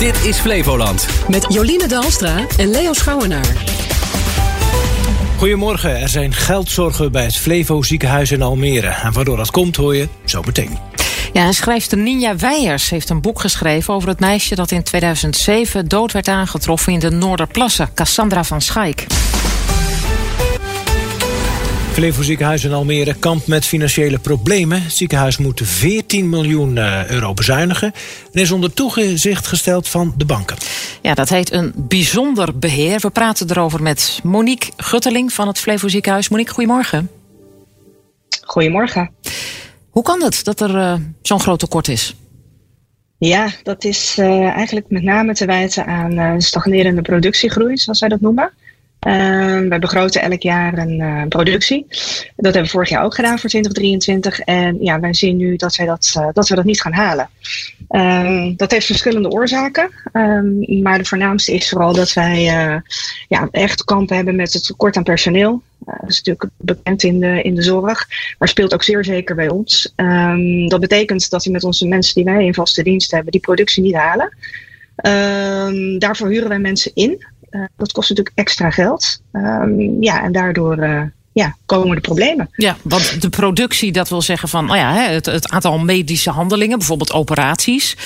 Dit is Flevoland. Met Joline Dalstra en Leo Schouwenaar. Goedemorgen, er zijn geldzorgen bij het Flevo ziekenhuis in Almere. En waardoor dat komt hoor je zo meteen. Ja, en schrijfster Ninja Weijers heeft een boek geschreven over het meisje dat in 2007 dood werd aangetroffen in de Noorderplassen, Cassandra van Schaik. Flevo ziekenhuis in Almere kampt met financiële problemen. Het ziekenhuis moet 14 miljoen eh, euro bezuinigen en is onder toezicht gesteld van de banken. Ja, dat heet een bijzonder beheer. We praten erover met Monique Gutteling van het Flevo ziekenhuis. Monique, goedemorgen. Goedemorgen. Hoe kan het dat er uh, zo'n groot tekort is? Ja, dat is uh, eigenlijk met name te wijten aan uh, stagnerende productiegroei, zoals zij dat noemen. Uh, wij begroten elk jaar een uh, productie. Dat hebben we vorig jaar ook gedaan voor 2023. En ja, wij zien nu dat, wij dat, uh, dat we dat niet gaan halen. Um, dat heeft verschillende oorzaken. Um, maar de voornaamste is vooral dat wij ja, echt kampen hebben met het tekort aan personeel. dat is natuurlijk bekend in de, in de zorg. Maar speelt ook zeer zeker bij ons. Dat betekent dat we met onze mensen die wij in vaste dienst hebben, die productie niet halen. daarvoor huren wij mensen in. Uh, dat kost natuurlijk extra geld. Um, ja, en daardoor uh, ja, komen de problemen. Ja, want de productie, dat wil zeggen van nou ja, het, het aantal medische handelingen, bijvoorbeeld operaties.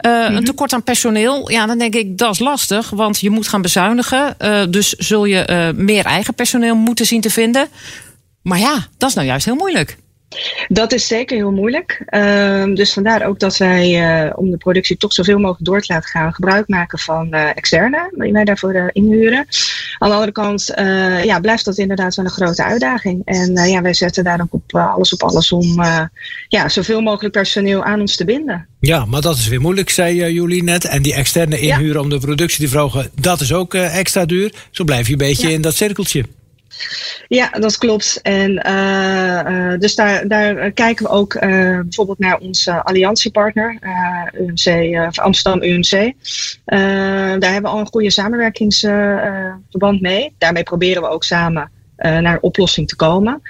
Uh, mm-hmm. Een tekort aan personeel, ja, dan denk ik dat is lastig, want je moet gaan bezuinigen. dus zul je meer eigen personeel moeten zien te vinden. Maar ja, dat is nou juist heel moeilijk. Dat is zeker heel moeilijk. Uh, dus vandaar ook dat wij, uh, om de productie toch zoveel mogelijk door te laten gaan, gebruik maken van uh, externe, die wij daarvoor inhuren. Aan de andere kant ja, blijft dat inderdaad wel een grote uitdaging. En ja, wij zetten daar ook op alles op alles om ja, zoveel mogelijk personeel aan ons te binden. Ja, maar dat is weer moeilijk, zei jullie net. En die externe inhuren ja. om de productie te verhogen, dat is ook extra duur. Zo blijf je een beetje ja. in dat cirkeltje. Ja, dat klopt. En uh, uh, dus daar, daar kijken we ook uh, bijvoorbeeld naar onze alliantiepartner, UMC, Amsterdam UMC. daar hebben we al een goede samenwerkingsverband mee. Daarmee proberen we ook samen naar een oplossing te komen.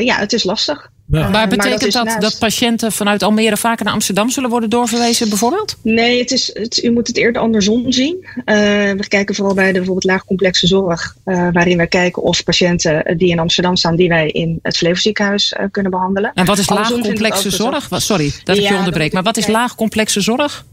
ja, het is lastig. Ja. Maar betekent maar dat, dat, dat, patiënten vanuit Almere vaker naar Amsterdam zullen worden doorverwezen, bijvoorbeeld? Nee, het is, het, u moet het eerder andersom zien. Uh, we kijken vooral bij de bijvoorbeeld laagcomplexe zorg, uh, waarin wij kijken of patiënten die in Amsterdam staan, die wij in het Flevoziekenhuis uh, kunnen behandelen. En wat is laagcomplexe zorg? zorg? Sorry dat ik ja, je onderbreek, maar wat is laagcomplexe zorg?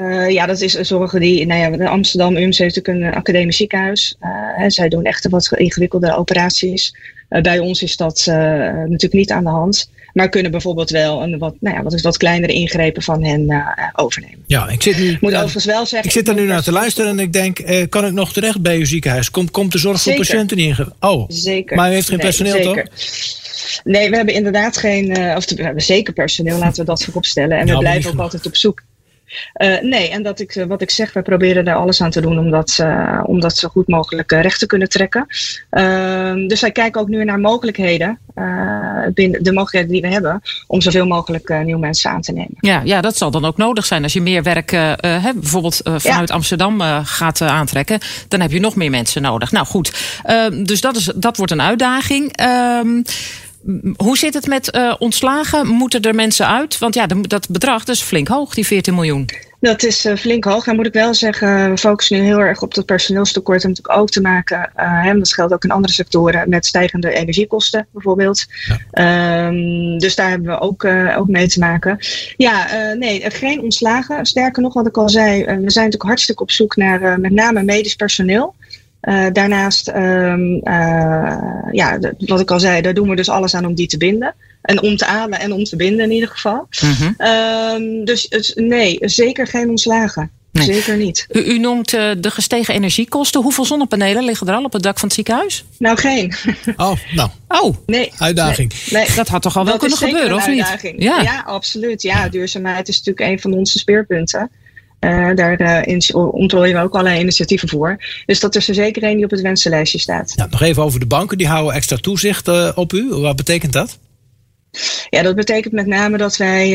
Uh, ja, dat is zorgen die, nou ja, Amsterdam UMC heeft natuurlijk een academisch ziekenhuis. Uh, hè, zij doen echt wat ingewikkelde operaties. Uh, bij ons is dat natuurlijk niet aan de hand. Maar kunnen bijvoorbeeld wel een wat, nou ja, wat, wat kleinere ingrepen van hen overnemen. Ja, ik zit nu. Moet overigens wel zeggen. Ik zit er nu naar te luisteren en ik denk, kan ik nog terecht bij uw ziekenhuis? Komt, komt de zorg zeker. voor patiënten niet in? Oh, zeker. Maar u heeft geen nee, personeel zeker. toch? Nee, we hebben inderdaad geen, of we hebben zeker personeel, laten we dat voorop stellen. En we blijven ook altijd op zoek. Uh, nee, en dat ik, uh, wat ik zeg, wij proberen daar alles aan te doen om dat, uh, om dat zo goed mogelijk recht te kunnen trekken. Ehm, dus wij kijken ook nu naar mogelijkheden, binnen de mogelijkheden die we hebben, om zoveel mogelijk nieuwe mensen aan te nemen. Ja, ja, dat zal dan ook nodig zijn. Als je meer werk hè, bijvoorbeeld vanuit ja. Amsterdam gaat aantrekken, dan heb je nog meer mensen nodig. Nou goed, ehm, dus dat, is, dat wordt een uitdaging. Ehm, hoe zit het met uh, ontslagen? Moeten er mensen uit? Want ja, dat bedrag dat is flink hoog, die 14 miljoen. Dat is uh, flink hoog. Dan moet ik wel zeggen, we focussen nu heel erg op dat personeelstekort. En natuurlijk ook te maken, uh, hè, dat geldt ook in andere sectoren, met stijgende energiekosten bijvoorbeeld. Ja. Um, dus daar hebben we ook, ook mee te maken. Ja, nee, geen ontslagen. Sterker nog, wat ik al zei, we zijn natuurlijk hartstikke op zoek naar met name medisch personeel. Uh, daarnaast, um, uh, ja, wat ik al zei, daar doen we dus alles aan om die te binden. En om te ademen en om te binden in ieder geval. Mm-hmm. Um, dus het, nee, zeker geen ontslagen. Nee. Zeker niet. U, u noemt uh, de gestegen energiekosten. Hoeveel zonnepanelen liggen er al op het dak van het ziekenhuis? Nou, geen. Oh, nou. Oh, nee. Uitdaging. Nee, nee. Dat had toch al wel dat kunnen gebeuren, of niet? Ja. ja, absoluut. Ja, duurzaamheid is natuurlijk een van onze speerpunten. Uh, daar uh, ontplooien we ook allerlei initiatieven voor. Dus dat is er zeker één die op het wensenlijstje staat. Ja, nog even over de banken. Die houden extra toezicht uh, op u. Wat betekent dat? Ja, dat betekent met name dat wij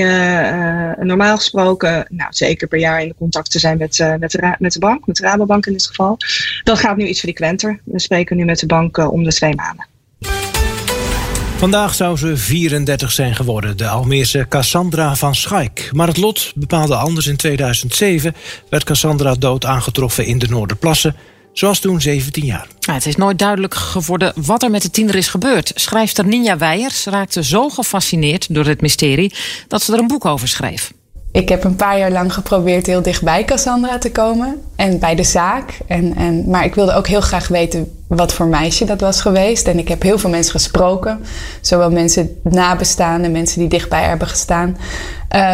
normaal gesproken, nou zeker per jaar in de contacten zijn met, met, de, met de bank, met de Rabobank in dit geval. Dat gaat nu iets frequenter. We spreken nu met de bank om de twee maanden. Vandaag zou ze 34 zijn geworden, de Almeerse Cassandra van Schaik. Maar het lot bepaalde anders. In 2007 werd Cassandra dood aangetroffen in de Noorderplassen. Zoals toen 17 jaar. het is nooit duidelijk geworden wat er met de tiener is gebeurd. Schrijfster Ninja Weijers raakte zo gefascineerd door het mysterie dat ze er een boek over schreef. Ik heb een paar jaar lang geprobeerd heel dichtbij Cassandra te komen. En bij de zaak. En, en, maar ik wilde ook heel graag weten wat voor meisje dat was geweest. En ik heb heel veel mensen gesproken. Zowel mensen nabestaanden, mensen die dichtbij hebben gestaan.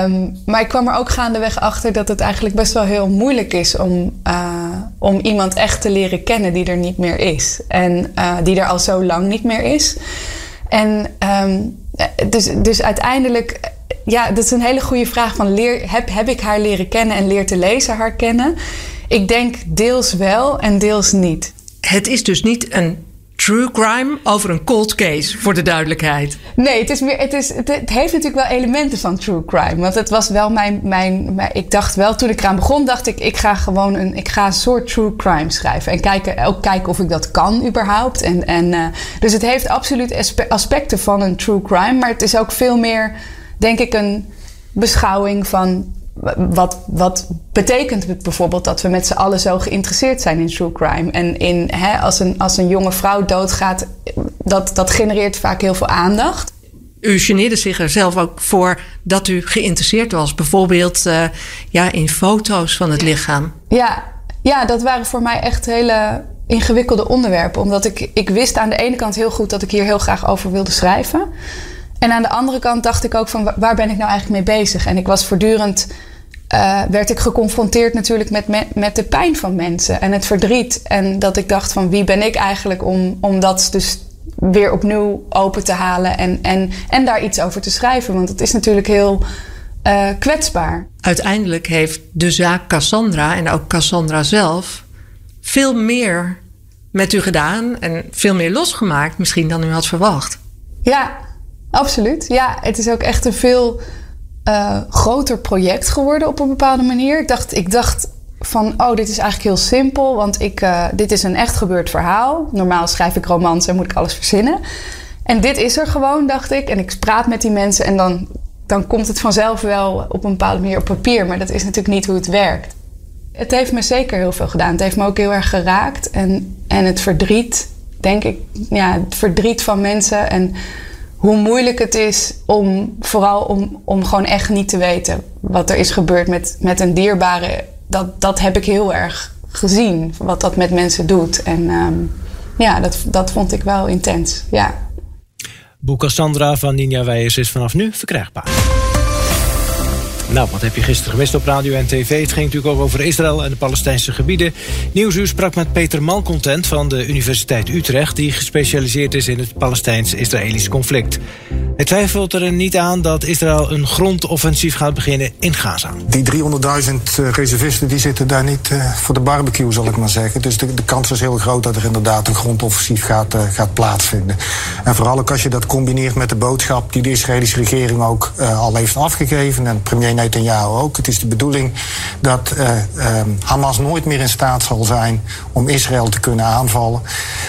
Um, maar ik kwam er ook gaandeweg achter dat het eigenlijk best wel heel moeilijk is om, uh, om iemand echt te leren kennen die er niet meer is. En uh, die er al zo lang niet meer is. En um, dus, dus uiteindelijk ja, dat is een hele goede vraag. Van leer, heb, heb ik haar leren kennen en leert de lezer haar kennen? Ik denk deels wel en deels niet. Het is dus niet een true crime over een cold case, voor de duidelijkheid. Nee, het, is meer, het, is, het, heeft natuurlijk wel elementen van true crime. Want het was wel mijn, mijn, mijn, Ik dacht wel, toen ik eraan begon, dacht ik... ik ga gewoon een, ik ga een soort true crime schrijven. En kijken, ook kijken of ik dat kan überhaupt. En, en, uh, dus het heeft absoluut aspecten van een true crime. Maar het is ook veel meer denk ik een beschouwing van wat, wat betekent het bijvoorbeeld dat we met z'n allen zo geïnteresseerd zijn in true crime? En in, hè, als, een, als een jonge vrouw doodgaat, dat, dat genereert vaak heel veel aandacht. U geneerde zich er zelf ook voor dat u geïnteresseerd was, bijvoorbeeld uh, ja, in foto's van het lichaam. Ja, ja, dat waren voor mij echt hele ingewikkelde onderwerpen. Omdat ik, ik wist aan de ene kant heel goed dat ik hier heel graag over wilde schrijven. En aan de andere kant dacht ik ook van waar ben ik nou eigenlijk mee bezig? En ik was voortdurend, uh, werd ik geconfronteerd natuurlijk met, met, met, de pijn van mensen en het verdriet. En dat ik dacht van wie ben ik eigenlijk om, om dat dus weer opnieuw open te halen en, en, en daar iets over te schrijven. Want het is natuurlijk heel uh, kwetsbaar. Uiteindelijk heeft de zaak Cassandra en ook Cassandra zelf veel meer met u gedaan en veel meer losgemaakt misschien dan u had verwacht. Ja, Absoluut. Ja, het is ook echt een veel uh, groter project geworden op een bepaalde manier. Ik dacht, ik dacht van, oh, dit is eigenlijk heel simpel, want ik, uh, dit is een echt gebeurd verhaal. Normaal schrijf ik romans en moet ik alles verzinnen. En dit is er gewoon, dacht ik. En ik praat met die mensen en dan, dan komt het vanzelf wel op een bepaalde manier op papier. Maar dat is natuurlijk niet hoe het werkt. Het heeft me zeker heel veel gedaan. Het heeft me ook heel erg geraakt. En, en het verdriet, denk ik, ja, het verdriet van mensen. En hoe moeilijk het is om vooral om, om gewoon echt niet te weten wat er is gebeurd met, met een dierbare. Dat, dat heb ik heel erg gezien, wat dat met mensen doet. En um, ja, dat, dat vond ik wel intens. Ja. Boek Cassandra van Ninja Weijers is vanaf nu verkrijgbaar. Nou, wat heb je gisteren gemist op radio en tv? Het ging natuurlijk ook over Israël en de Palestijnse gebieden. Nieuwsuur sprak met Peter Malcontent van de Universiteit Utrecht... die gespecialiseerd is in het Palestijns-Israëlisch conflict. Hij twijfelt er niet aan dat Israël een grondoffensief gaat beginnen in Gaza. Die 300.000 uh, reservisten die zitten daar niet uh, voor de barbecue, zal ik maar zeggen. Dus de, de, kans is heel groot dat er inderdaad een grondoffensief gaat, uh, gaat plaatsvinden. En vooral ook als je dat combineert met de boodschap die de Israëlische regering ook al heeft afgegeven... en premier Netanyahu ook. Het is de bedoeling dat Hamas nooit meer in staat zal zijn om Israël te kunnen aanvallen.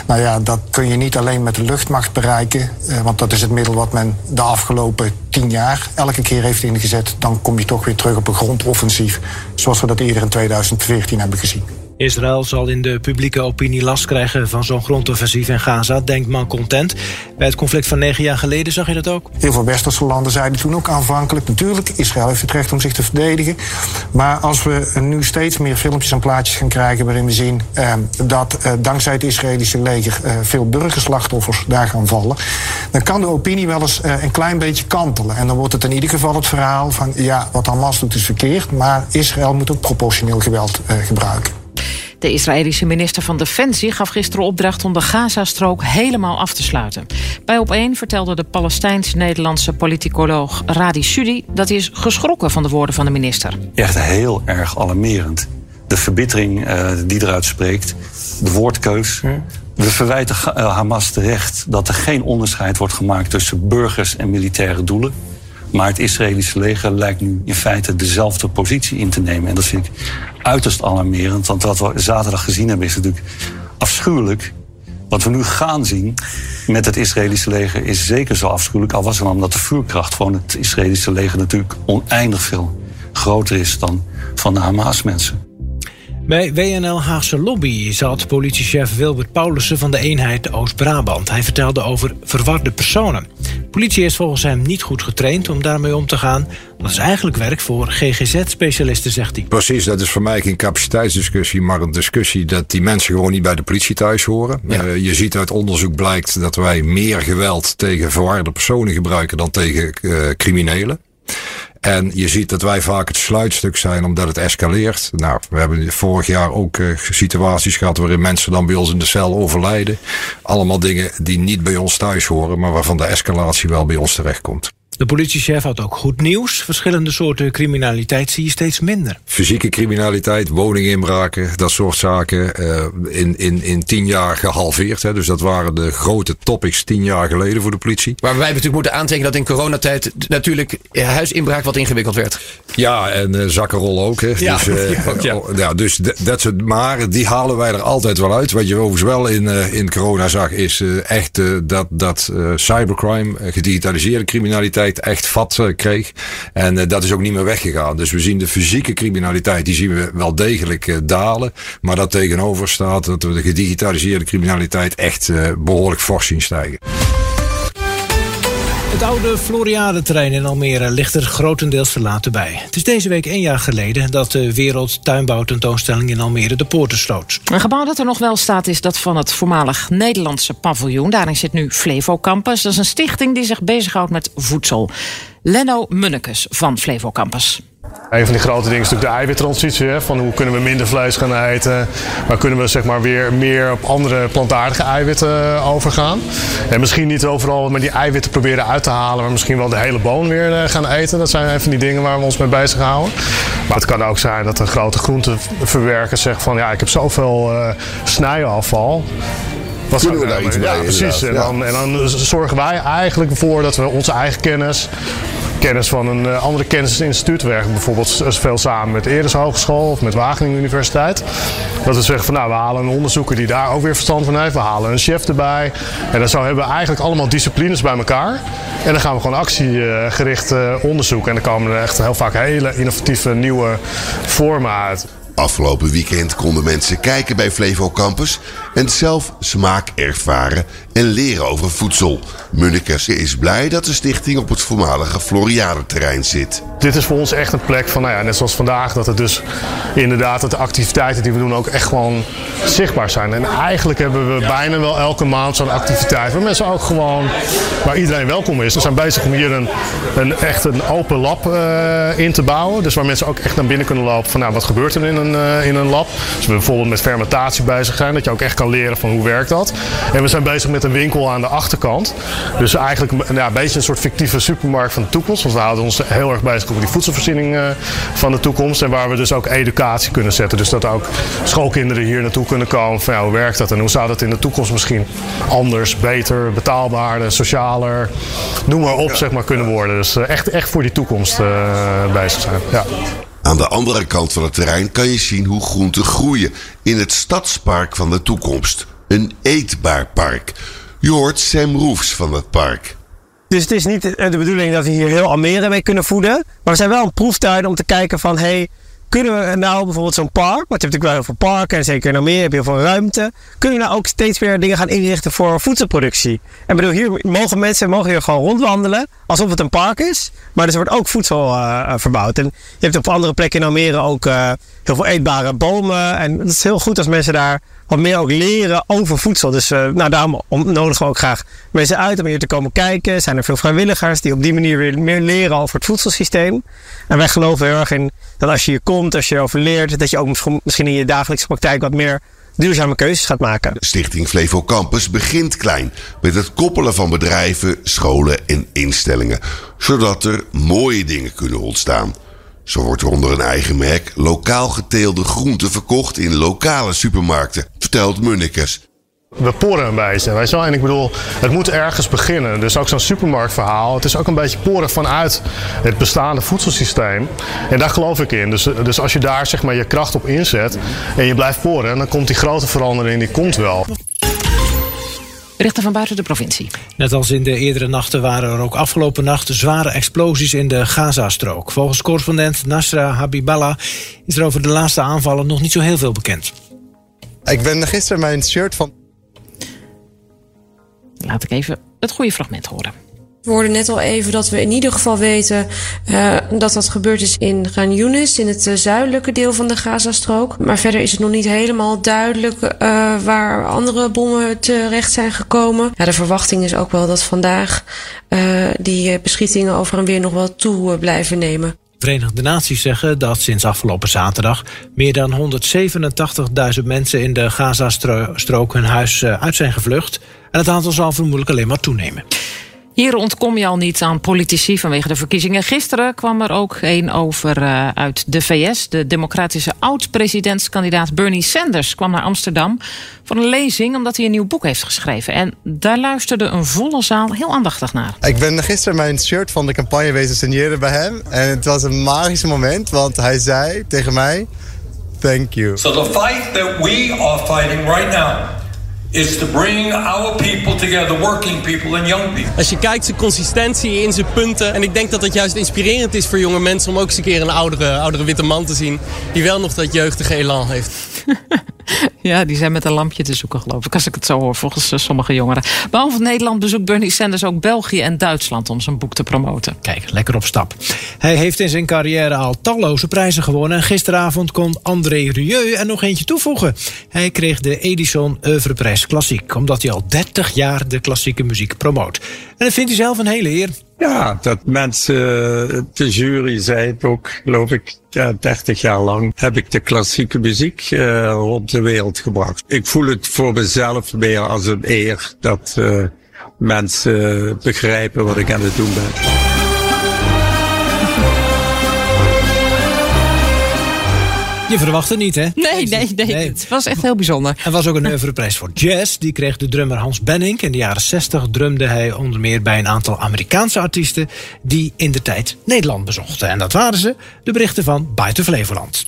Nou ja, dat kun je niet alleen met de luchtmacht bereiken, want dat is het middel wat men de afgelopen tien jaar elke keer heeft ingezet, dan kom je toch weer terug op een grondoffensief. Zoals we dat eerder in 2014 hebben gezien. Israël zal in de publieke opinie last krijgen van zo'n grondoffensief in Gaza, denkt man content. Bij het conflict van negen jaar geleden zag je dat ook? Heel veel westerse landen zeiden toen ook aanvankelijk, natuurlijk, Israël heeft het recht om zich te verdedigen. Maar als we nu steeds meer filmpjes en plaatjes gaan krijgen waarin we zien eh, dat eh, dankzij het Israëlische leger eh, veel burgerslachtoffers daar gaan vallen, dan kan de opinie wel eens eh, een klein beetje kantelen. En dan wordt het in ieder geval het verhaal van, ja, wat Hamas doet is verkeerd, maar Israël moet ook proportioneel geweld eh, gebruiken. De Israëlische minister van Defensie gaf gisteren opdracht om de Gazastrook helemaal af te sluiten. Bij Op1 vertelde de Palestijns-Nederlandse politicoloog Radi Sudi dat hij is geschrokken van de woorden van de minister. Echt heel erg alarmerend. De verbittering uh, die eruit spreekt, de woordkeus. We verwijten Hamas terecht dat er geen onderscheid wordt gemaakt tussen burgers en militaire doelen. Maar het Israëlische leger lijkt nu in feite dezelfde positie in te nemen. En dat vind ik uiterst alarmerend. Want wat we zaterdag gezien hebben is natuurlijk afschuwelijk. Wat we nu gaan zien met het Israëlische leger is zeker zo afschuwelijk. Al was het omdat de vuurkracht van het Israëlische leger natuurlijk oneindig veel groter is dan van de Hamas-mensen. Bij WNL Haagse Lobby zat politiechef Wilbert Paulussen van de eenheid Oost-Brabant. Hij vertelde over verwarde personen. Politie is volgens hem niet goed getraind om daarmee om te gaan. Dat is eigenlijk werk voor GGZ-specialisten, zegt hij. Precies, dat is voor mij geen capaciteitsdiscussie, maar een discussie dat die mensen gewoon niet bij de politie thuis horen. Ja. Uh, je ziet uit onderzoek blijkt dat wij meer geweld tegen verwarde personen gebruiken dan tegen uh, criminelen. En je ziet dat wij vaak het sluitstuk zijn omdat het escaleert. Nou, we hebben vorig jaar ook uh, situaties gehad waarin mensen dan bij ons in de cel overlijden. Allemaal dingen die niet bij ons thuis horen, maar waarvan de escalatie wel bij ons terechtkomt. De politiechef had ook goed nieuws. Verschillende soorten criminaliteit zie je steeds minder. Fysieke criminaliteit, woninginbraken, dat soort zaken. Uh, in, in, in tien jaar gehalveerd. Hè. Dus dat waren de grote topics tien jaar geleden voor de politie. Maar wij natuurlijk moeten aantekenen dat in coronatijd natuurlijk huisinbraak wat ingewikkeld werd. Ja, en uh, zakkenrol ook. Hè. Ja, dus, uh, ook, ja. ja, dus dat soort. Maar die halen wij er altijd wel uit. Wat je overigens wel in, in corona zag, is echt dat, dat cybercrime, gedigitaliseerde criminaliteit echt vat kreeg. En uh, dat is ook niet meer weggegaan. Dus we zien de fysieke criminaliteit, die zien we wel degelijk uh, dalen. Maar dat tegenover staat dat we de gedigitaliseerde criminaliteit echt behoorlijk fors zien stijgen. Het oude Floriade-terrein in Almere ligt er grotendeels verlaten bij. Het is deze week één jaar geleden dat de Wereldtuinbouwtentoonstelling in Almere de poorten sloot. Een gebouw dat er nog wel staat is dat van het voormalig Nederlandse paviljoen. Daarin zit nu Flevo Campus. Dat is een stichting die zich bezighoudt met voedsel. Lenno Munnekes van Flevo Campus. Een van die grote dingen is natuurlijk de eiwittransitie. Hè? Van hoe kunnen we minder vlees gaan eten? Maar kunnen we zeg maar weer meer op andere plantaardige eiwitten overgaan? En misschien niet overal met die eiwitten proberen uit te halen, maar misschien wel de hele boon weer gaan eten. Dat zijn een van die dingen waar we ons mee bezighouden. Maar het kan ook zijn dat een grote groenteverwerker zegt van ja, ik heb zoveel uh, snijafval. Wat Kunnen we daar iets ja, mee? precies. En dan, en dan zorgen wij eigenlijk ervoor dat we onze eigen kennis kennis van een uh, andere kennisinstituut werken. Bijvoorbeeld veel samen met Eres Hogeschool of met Wageningen Universiteit. Dat we zeggen van nou, we halen een onderzoeker die daar ook weer verstand van heeft. We halen een chef erbij. En dan zo hebben we eigenlijk allemaal disciplines bij elkaar. En dan gaan we gewoon actiegericht uh, onderzoeken. En dan komen er echt heel vaak hele innovatieve nieuwe vormen uit. Afgelopen weekend konden mensen kijken bij Flevo Campus en zelf smaak ervaren en leren over voedsel. Munnekes is blij dat de stichting op het voormalige Floriade-terrein zit. Dit is voor ons echt een plek van, nou ja, net zoals vandaag, dat het dus inderdaad dat de activiteiten die we doen ook echt gewoon zichtbaar zijn. En eigenlijk hebben we bijna wel elke maand zo'n activiteit waar mensen ook gewoon, waar iedereen welkom is. We zijn bezig om hier een, een echt een open lab uh, in te bouwen. Dus waar mensen ook echt naar binnen kunnen lopen van, nou, wat gebeurt er in een, uh, in een lab? Dus we bijvoorbeeld met fermentatie bezig zijn, dat je ook echt kan leren van hoe werkt dat. En we zijn bezig met een winkel aan de achterkant. Dus eigenlijk ja, een beetje een soort fictieve supermarkt van de toekomst. Want we houden ons heel erg bezig met die voedselvoorziening uh, van de toekomst. En waar we dus ook educatie kunnen zetten. Dus dat ook schoolkinderen hier naartoe kunnen komen van ja, hoe werkt dat en hoe zou dat in de toekomst misschien anders, beter, betaalbaarder, socialer, noem maar op, ja. zeg maar, kunnen worden. Dus uh, echt, echt voor die toekomst uh, bezig zijn. Ja. Aan de andere kant van het terrein kan je zien hoe groenten groeien in het stadspark van de toekomst. Een eetbaar park. Je hoort Sam van het park. Dus het is niet de bedoeling dat we hier heel Almere mee kunnen voeden. Maar we zijn wel een proeftuin om te kijken van... Hey, kunnen we nou bijvoorbeeld zo'n park... want je hebt natuurlijk wel heel veel parken... en zeker in Almere heb je heel veel ruimte... kunnen we nou ook steeds meer dingen gaan inrichten voor voedselproductie. En bedoel, hier mogen mensen mogen hier gewoon rondwandelen... alsof het een park is. Maar dus er wordt ook voedsel uh, verbouwd. En je hebt op andere plekken in Almere ook uh, heel veel eetbare bomen. En het is heel goed als mensen daar wat meer ook leren over voedsel. Dus uh, nou, daarom nodigen we ook graag mensen uit om hier te komen kijken. Zijn er veel vrijwilligers die op die manier weer meer leren over het voedselsysteem. En wij geloven heel erg in dat als je hier komt, als je erover leert, dat je ook misschien in je dagelijkse praktijk wat meer duurzame keuzes gaat maken. Stichting Flevo Campus begint klein met het koppelen van bedrijven, scholen en instellingen, zodat er mooie dingen kunnen ontstaan. Zo wordt er onder een eigen merk lokaal geteelde groenten verkocht in lokale supermarkten, vertelt Munnekes. We poren een beetje, weet je wel. En ik bedoel, het moet ergens beginnen. Dus ook zo'n supermarktverhaal. Het is ook een beetje poren vanuit het bestaande voedselsysteem. En daar geloof ik in. Dus, dus als je daar zeg maar je kracht op inzet en je blijft poren, dan komt die grote verandering, die komt wel. Berichten van buiten de provincie. Net als in de eerdere nachten waren er ook afgelopen nacht zware explosies in de Gazastrook. Volgens correspondent Nasra Habiballah is er over de laatste aanvallen nog niet zo heel veel bekend. Ik ben gisteren mijn shirt van. Laat ik even het goede fragment horen. We hoorden net al even dat we in ieder geval weten uh, dat dat gebeurd is in Ghan Yunis, in het uh, zuidelijke deel van de Gazastrook. Maar verder is het nog niet helemaal duidelijk uh, waar andere bommen terecht zijn gekomen. Ja, de verwachting is ook wel dat vandaag die beschietingen over en weer nog wel toe blijven nemen. Verenigde Naties zeggen dat sinds afgelopen zaterdag meer dan 187.000 mensen in de Gazastrook hun huis uit zijn gevlucht. En het aantal zal vermoedelijk alleen maar toenemen. Hier ontkom je al niet aan politici vanwege de verkiezingen. Gisteren kwam er ook een over uh, uit de VS. De democratische oud-presidentskandidaat Bernie Sanders kwam naar Amsterdam voor een lezing omdat hij een nieuw boek heeft geschreven. En daar luisterde een volle zaal heel aandachtig naar. Ik ben gisteren mijn shirt van de campagne wezen signeren bij hem. En het was een magisch moment, want hij zei tegen mij: Thank you. So the fight that we are fighting right now is to bring our people together, working people and young people. Als je kijkt zijn consistentie in zijn punten. En ik denk dat het juist inspirerend is voor jonge mensen om ook eens een keer een oudere, oudere witte man te zien. Die wel nog dat jeugdige elan heeft. Ja, die zijn met een lampje te zoeken, geloof ik. Als ik het zo hoor, volgens uh, sommige jongeren. Behalve Nederland bezoekt Bernie Sanders ook België en Duitsland om zijn boek te promoten. Kijk, lekker op stap. Hij heeft in zijn carrière al talloze prijzen gewonnen. En gisteravond kon André Rieu er nog eentje toevoegen. Hij kreeg de Edison Oeuvreprijs Klassiek. Omdat hij al 30 jaar de klassieke muziek promoot. En dat vindt hij zelf een hele eer. Ja, dat mensen, de jury zei het ook, geloof ik, ja, 30 jaar lang heb ik de klassieke muziek uh, op de wereld gebracht. Ik voel het voor mezelf meer als een eer dat uh, mensen begrijpen wat ik aan het doen ben. Je verwacht het niet, hè? Nee, nee, nee, nee. Het was echt heel bijzonder. Er was ook een oeuvreprijs voor jazz. Die kreeg de drummer Hans Benning. In de jaren 60 drumde hij onder meer bij een aantal Amerikaanse artiesten... die in de tijd Nederland bezochten. En dat waren ze, de berichten van Buiten Flevoland.